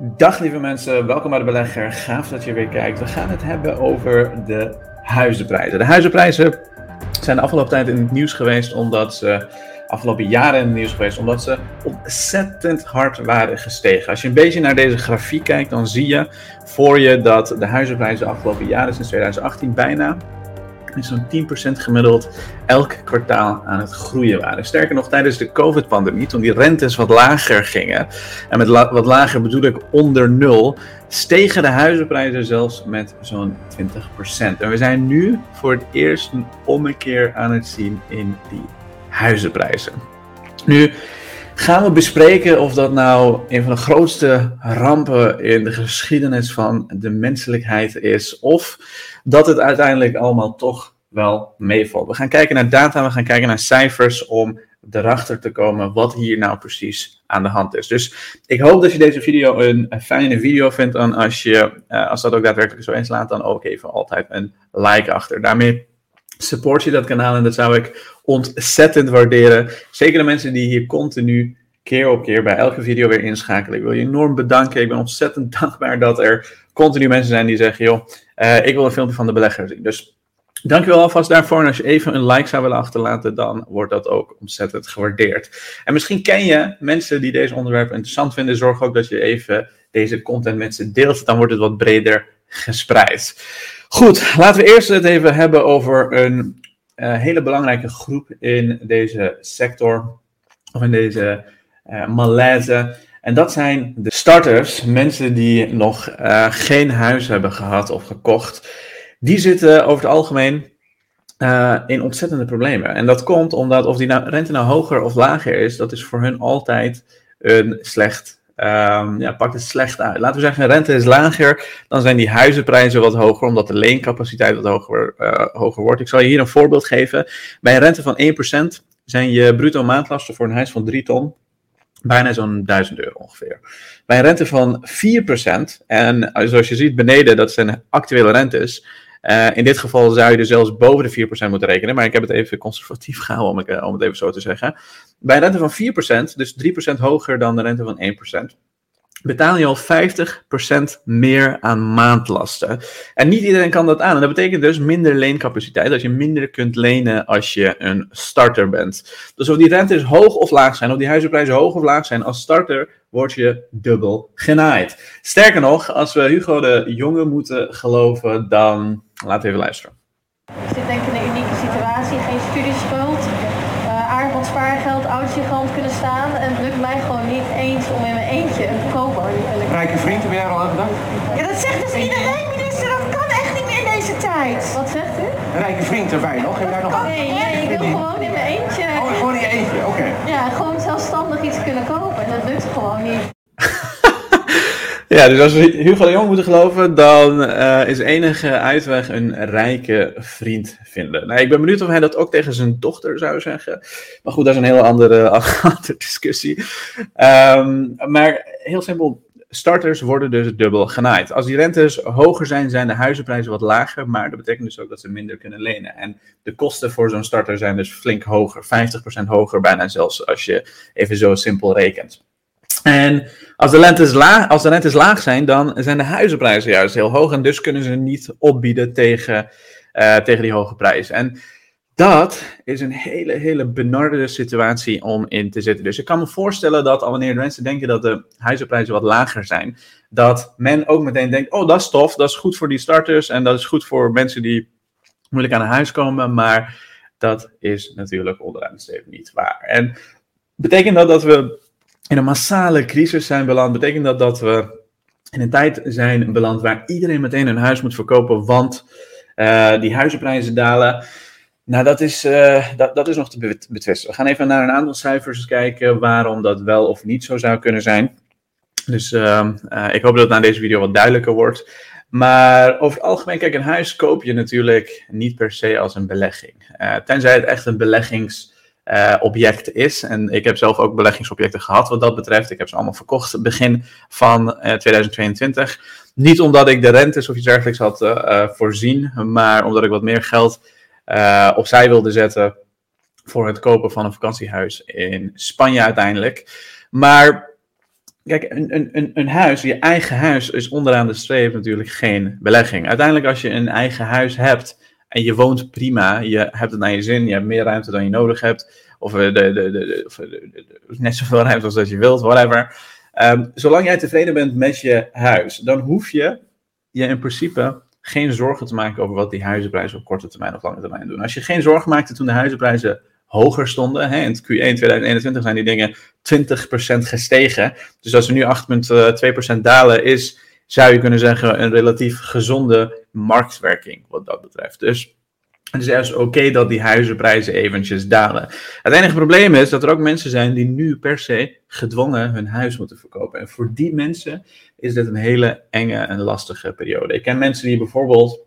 Dag lieve mensen, welkom bij de belegger. Gaaf dat je weer kijkt. We gaan het hebben over de huizenprijzen. De huizenprijzen zijn de afgelopen tijd in het nieuws geweest omdat ze afgelopen jaren in het nieuws geweest omdat ze ontzettend hard waren gestegen. Als je een beetje naar deze grafiek kijkt, dan zie je voor je dat de huizenprijzen de afgelopen jaren sinds 2018 bijna zo'n 10% gemiddeld elk kwartaal aan het groeien waren. Sterker nog, tijdens de COVID-pandemie, toen die rentes wat lager gingen, en met wat lager bedoel ik onder nul, stegen de huizenprijzen zelfs met zo'n 20%. En we zijn nu voor het eerst een ommekeer aan het zien in die huizenprijzen. Nu gaan we bespreken of dat nou een van de grootste rampen in de geschiedenis van de menselijkheid is, of dat het uiteindelijk allemaal toch wel meevalt. We gaan kijken naar data, we gaan kijken naar cijfers om erachter te komen wat hier nou precies aan de hand is. Dus ik hoop dat je deze video een, fijne video vindt en als, je, uh, als dat ook daadwerkelijk zo is, laat dan ook even altijd een like achter. Daarmee support je dat kanaal en dat zou ik ontzettend waarderen. Zeker de mensen die hier continu keer op keer bij elke video weer inschakelen. Ik wil je enorm bedanken. Ik ben ontzettend dankbaar dat er continu mensen zijn die zeggen: joh, uh, ik wil een filmpje van de belegger zien. Dus Dankjewel alvast daarvoor. En als je even een like zou willen achterlaten, dan wordt dat ook ontzettend gewaardeerd. En misschien ken je mensen die deze onderwerpen interessant vinden. Zorg ook dat je even deze content met ze deelt. Dan wordt het wat breder gespreid. Goed, laten we eerst het even hebben over een hele belangrijke groep in deze sector. Of in deze uh, malaise. En dat zijn de starters, mensen die nog uh, geen huis hebben gehad of gekocht die zitten over het algemeen in ontzettende problemen. En dat komt omdat of die nou, rente nou hoger of lager is, dat is voor hun altijd een slecht. Um, ja, pakt het slecht uit. Laten we zeggen, rente is lager, dan zijn die huizenprijzen wat hoger, omdat de leencapaciteit wat hoger, uh, hoger wordt. Ik zal je hier een voorbeeld geven. Bij een rente van 1% zijn je bruto maandlasten voor een huis van 3 ton bijna zo'n 1000 euro ongeveer. Bij een rente van 4%, en zoals je ziet beneden, dat zijn actuele rentes, uh, in dit geval zou je er zelfs boven de 4% moeten rekenen, maar ik heb het even conservatief gehouden om, ik, eh, om het even zo te zeggen. Bij een rente van 4%, dus 3% hoger dan de rente van 1%, betaal je al 50% meer aan maandlasten. En niet iedereen kan dat aan. En dat betekent dus minder leencapaciteit, dat je minder kunt lenen als je een starter bent. Dus of die rentes hoog of laag zijn, of die huizenprijzen hoog of laag zijn, als starter word je dubbel genaaid. Sterker nog, als we Hugo de Jonge moeten geloven, dan laten we even luisteren. Ik zit denk ik in een unieke situatie, geen studieschuld, uh, aardig wat spaargeld, gewoon kunnen staan. En het lukt mij gewoon niet eens om in mijn eentje een koopwoning te kopen. Rijke vriend, heb jij er al aan gedacht? Ja, dat zegt dus iedereen, minister. Dat kan echt niet meer in deze tijd. Wat zegt u? Rijke vriend erbij nog? Heb jij nog nee, nee, ik wil gewoon in mijn eentje. Oh, gewoon in je eentje, oké. Okay. Ja, gewoon zelfstandig iets kunnen kopen. En dat lukt gewoon niet. Ja, dus als we Hugo de Jong moeten geloven, dan uh, is enige uitweg een rijke vriend vinden. Nou, ik ben benieuwd of hij dat ook tegen zijn dochter zou zeggen. Maar goed, dat is een hele andere, andere discussie. Um, maar heel simpel, starters worden dus dubbel genaaid. Als die rentes hoger zijn, zijn de huizenprijzen wat lager, maar dat betekent dus ook dat ze minder kunnen lenen. En de kosten voor zo'n starter zijn dus flink hoger, 50% hoger bijna zelfs, als je even zo simpel rekent. En als de, rentes laag, als de rentes laag zijn, dan zijn de huizenprijzen juist heel hoog. En dus kunnen ze niet opbieden tegen, uh, tegen die hoge prijzen. En dat is een hele, hele benarde situatie om in te zitten. Dus ik kan me voorstellen dat al wanneer de mensen denken dat de huizenprijzen wat lager zijn, dat men ook meteen denkt: oh, dat is tof, dat is goed voor die starters en dat is goed voor mensen die moeilijk aan een huis komen. Maar dat is natuurlijk onderaan de niet waar. En betekent dat dat we in een massale crisis zijn beland, betekent dat dat we in een tijd zijn beland waar iedereen meteen een huis moet verkopen, want uh, die huizenprijzen dalen. Nou, dat is, uh, dat, dat is nog te betwisten. We gaan even naar een aantal cijfers kijken waarom dat wel of niet zo zou kunnen zijn. Dus uh, ik hoop dat het na deze video wat duidelijker wordt. Maar over het algemeen, kijk, een huis koop je natuurlijk niet per se als een belegging. tenzij het echt een beleggings uh, object is. En ik heb zelf ook beleggingsobjecten gehad wat dat betreft. Ik heb ze allemaal verkocht begin van uh, 2022. Niet omdat ik de rentes of iets dergelijks had uh, voorzien, maar omdat ik wat meer geld opzij wilde zetten voor het kopen van een vakantiehuis in Spanje uiteindelijk. Maar kijk, een, een, een huis, je eigen huis, is onderaan de streep natuurlijk geen belegging. Uiteindelijk, als je een eigen huis hebt en je woont prima, je hebt het naar je zin, je hebt meer ruimte dan je nodig hebt, of, de, de, de, de, of net zoveel ruimte als dat je wilt, whatever. Um, zolang jij tevreden bent met je huis, dan hoef je je in principe geen zorgen te maken over wat die huizenprijzen op korte termijn of lange termijn doen. Als je geen zorgen maakte toen de huizenprijzen hoger stonden, hè, in het Q1 2021 zijn die dingen 20% gestegen. Dus als ze nu 8,2% dalen, is, zou je kunnen zeggen, een relatief gezonde marktwerking wat dat betreft. Dus het is juist oké dat die huizenprijzen eventjes dalen. Het enige probleem is dat er ook mensen zijn die nu per se gedwongen hun huis moeten verkopen. En voor die mensen is dit een hele enge en lastige periode. Ik ken mensen die bijvoorbeeld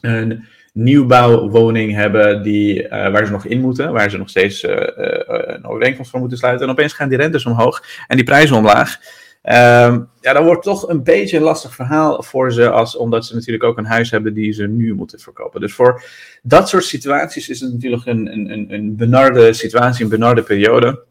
een nieuwbouwwoning hebben die, uh, waar ze nog in moeten, waar ze nog steeds uh, uh, een overeenkomst voor moeten sluiten. En opeens gaan die rentes omhoog en die prijzen omlaag. Um, ja, dan wordt toch een beetje een lastig verhaal voor ze, als, omdat ze natuurlijk ook een huis hebben die ze nu moeten verkopen. Dus voor dat soort situaties is het natuurlijk een, een, een benarde situatie, een benarde periode.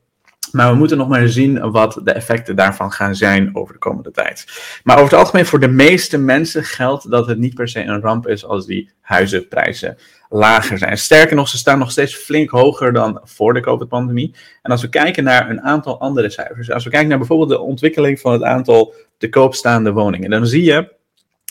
Maar we moeten nog maar zien wat de effecten daarvan gaan zijn over de komende tijd. Maar over het algemeen voor de meeste mensen geldt dat het niet per se een ramp is als die huizenprijzen lager zijn. Sterker nog, ze staan nog steeds flink hoger dan voor de COVID-pandemie. En als we kijken naar een aantal andere cijfers, als we kijken naar bijvoorbeeld de ontwikkeling van het aantal te koopstaande woningen, dan zie je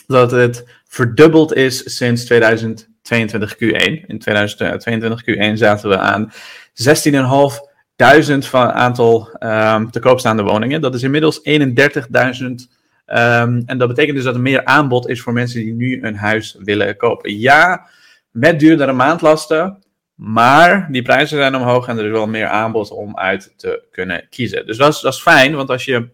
dat het verdubbeld is sinds 2022 Q1. In 2022 Q1 zaten we aan 16,5 duizend van aantal um, te koopstaande woningen. Dat is inmiddels 31.000. Um, ehm, en dat betekent dus dat er meer aanbod is voor mensen die nu een huis willen kopen. Ja, met duurdere maandlasten. Maar die prijzen zijn omhoog en er is wel meer aanbod om uit te kunnen kiezen. Dus dat is, dat is fijn, want als je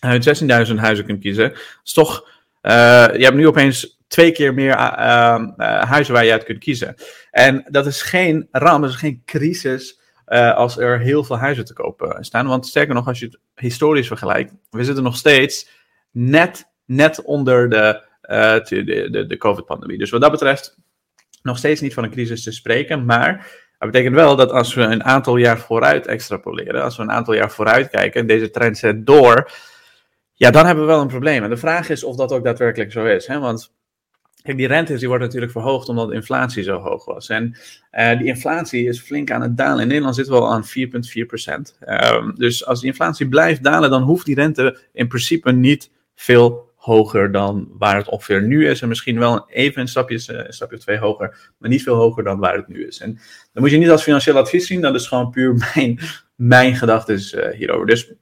uit 16.000 huizen kunt kiezen, is toch. Uh, je hebt nu opeens twee keer meer uh, uh, huizen waar je uit kunt kiezen. En dat is geen ramp, dat is geen crisis uh, als er heel veel huizen te koop staan. Want sterker nog, als je het historisch vergelijkt, we zitten nog steeds net, net onder de, uh, de, de, de COVID-pandemie. Dus wat dat betreft, nog steeds niet van een crisis te spreken. Maar dat betekent wel dat als we een aantal jaar vooruit extrapoleren, als we een aantal jaar vooruit kijken, deze trend zet door, ja, dan hebben we wel een probleem. En de vraag is of dat ook daadwerkelijk zo is. Hè? Want Kijk, die rentes die natuurlijk verhoogd omdat de inflatie zo hoog was. En uh, die inflatie is flink aan het dalen. In Nederland zitten we al aan 4,4 procent. Um, dus als die inflatie blijft dalen, dan hoeft die rente in principe niet veel hoger dan waar het ongeveer nu is. En misschien wel even een stapje, een stapje of twee hoger, maar niet veel hoger dan waar het nu is. En dan moet je niet als financieel advies zien, dat is gewoon puur mijn, mijn gedachten uh, hierover. Dus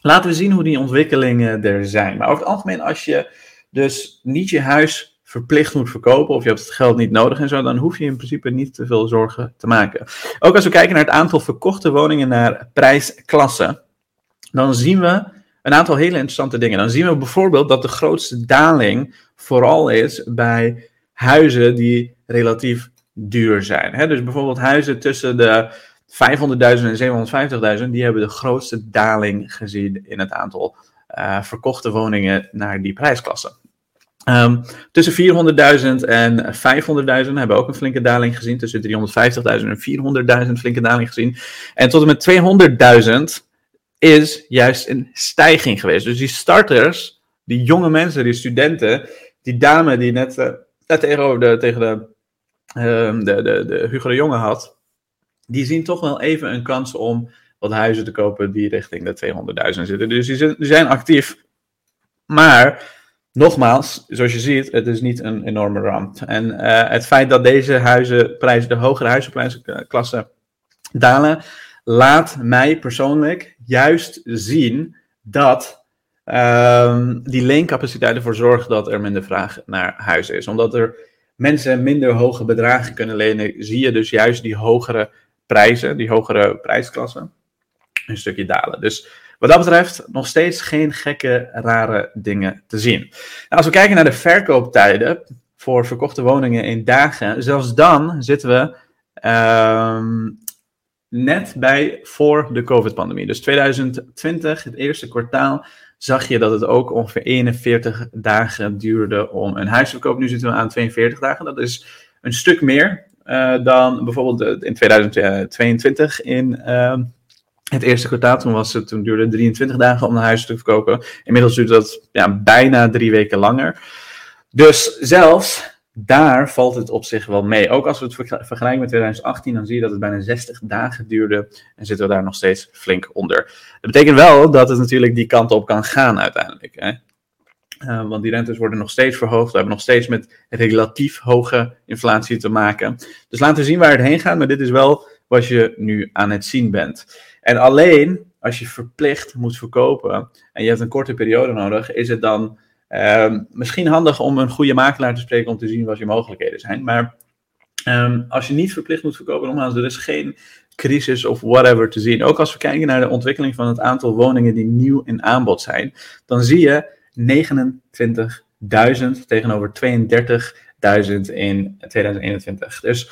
laten we zien hoe die ontwikkelingen er zijn. Maar over het algemeen, als je dus niet je huis verplicht moet verkopen of je hebt het geld niet nodig en zo, dan hoef je in principe niet te veel zorgen te maken. Ook als we kijken naar het aantal verkochte woningen naar prijsklassen, dan zien we een aantal hele interessante dingen. Dan zien we bijvoorbeeld dat de grootste daling vooral is bij huizen die relatief duur zijn. Dus bijvoorbeeld huizen tussen de 500.000 en 750.000, die hebben de grootste daling gezien in het aantal uh, verkochte woningen naar die prijsklasse. Um, tussen 400.000 en 500.000 hebben we ook een flinke daling gezien. Tussen 350.000 en 400.000 flinke daling gezien. En tot en met 200.000 is juist een stijging geweest. Dus die starters, die jonge mensen, die studenten, die dame die net, uh, tegenover de, tegen de, uh, de, de, de Hugo de Jonge had, die zien toch wel even een kans om wat huizen te kopen die richting de 200.000 zitten. Dus die zijn actief. Maar Nogmaals, zoals je ziet, het is niet een enorme ramp. En uh, het feit dat deze huizenprijzen, de hogere huizenprijsklassen dalen, laat mij persoonlijk juist zien dat um, die leencapaciteit ervoor zorgt dat er minder vraag naar huizen is. Omdat er mensen minder hoge bedragen kunnen lenen, zie je dus juist die hogere prijzen, die hogere prijsklassen, een stukje dalen. Dus wat dat betreft nog steeds geen gekke, rare dingen te zien. Nou, als we kijken naar de verkooptijden voor verkochte woningen in dagen, zelfs dan zitten we uh, net bij voor de COVID-pandemie. Dus 2020, het eerste kwartaal, zag je dat het ook ongeveer 41 dagen duurde om een huis te kopen. Nu zitten we aan 42 dagen. Dat is een stuk meer uh, dan bijvoorbeeld in 2022 in. Uh, Het eerste kwartaal toen, was het, toen duurde het 23 dagen om een huis te verkopen. Inmiddels duurt dat ja, bijna drie weken langer. Dus zelfs daar valt het op zich wel mee. Ook als we het vergelijken met 2018, dan zie je dat het bijna 60 dagen duurde en zitten we daar nog steeds flink onder. Dat betekent wel dat het natuurlijk die kant op kan gaan uiteindelijk. Hè? Uh, want die rentes worden nog steeds verhoogd. We hebben nog steeds met relatief hoge inflatie te maken. Dus laten we zien waar het heen gaat. Maar dit is wel wat je nu aan het zien bent. En alleen als je verplicht moet verkopen en je hebt een korte periode nodig, is het dan uh, misschien handig om een goede makelaar te spreken om te zien wat je mogelijkheden zijn. Maar um, als je niet verplicht moet verkopen, nogmaals, er is geen crisis of whatever te zien. Ook als we kijken naar de ontwikkeling van het aantal woningen die nieuw in aanbod zijn, dan zie je 29.000 tegenover 32.000 in 2021. Dus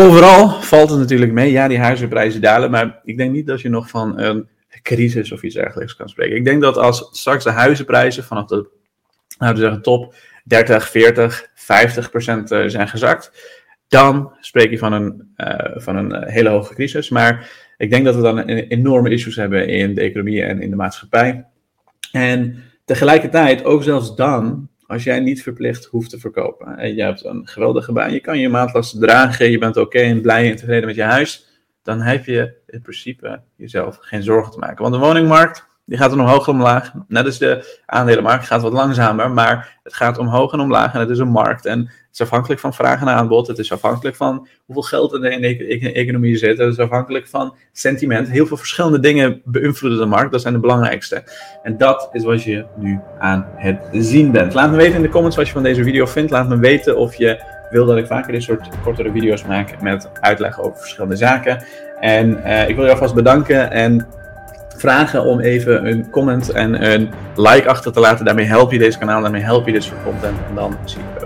overal valt het natuurlijk mee. Ja, die huizenprijzen dalen, maar ik denk niet dat je nog van een crisis of iets dergelijks kan spreken. Ik denk dat als straks de huizenprijzen vanaf de nou, zeggen, top 30, 40, 50 procent eh, zijn gezakt, dan spreek je van een, uh, van een eh, hele hoge crisis. Maar ik denk dat we dan enorme issues hebben in de economie en in de maatschappij. En tegelijkertijd, ook zelfs dan, als jij niet verplicht hoeft te verkopen. En je hebt een geweldige baan, je kan je maandlast dragen, je bent oké en blij en tevreden met je huis. Dan heb je in principe jezelf geen zorgen te maken. Want de woningmarkt, die gaat er omhoog en omlaag. Net als de aandelenmarkt gaat wat langzamer, maar het gaat omhoog en omlaag en het is een markt. En is afhankelijk van vraag en aanbod. Het is afhankelijk van hoeveel geld er in de e-, economie zit. Het is afhankelijk van sentiment. Heel veel verschillende dingen beïnvloeden de markt. Dat zijn de belangrijkste. En dat is wat je nu aan het zien bent. Laat me weten in de comments wat je van deze video vindt. Laat me weten of je wil dat ik vaker dit soort kortere video's maak met uitleg over verschillende zaken. En uh, ik wil je alvast bedanken en vragen om even een comment en een like achter te laten. Daarmee help je deze kanaal, daarmee help je dit soort content. En dan zie ik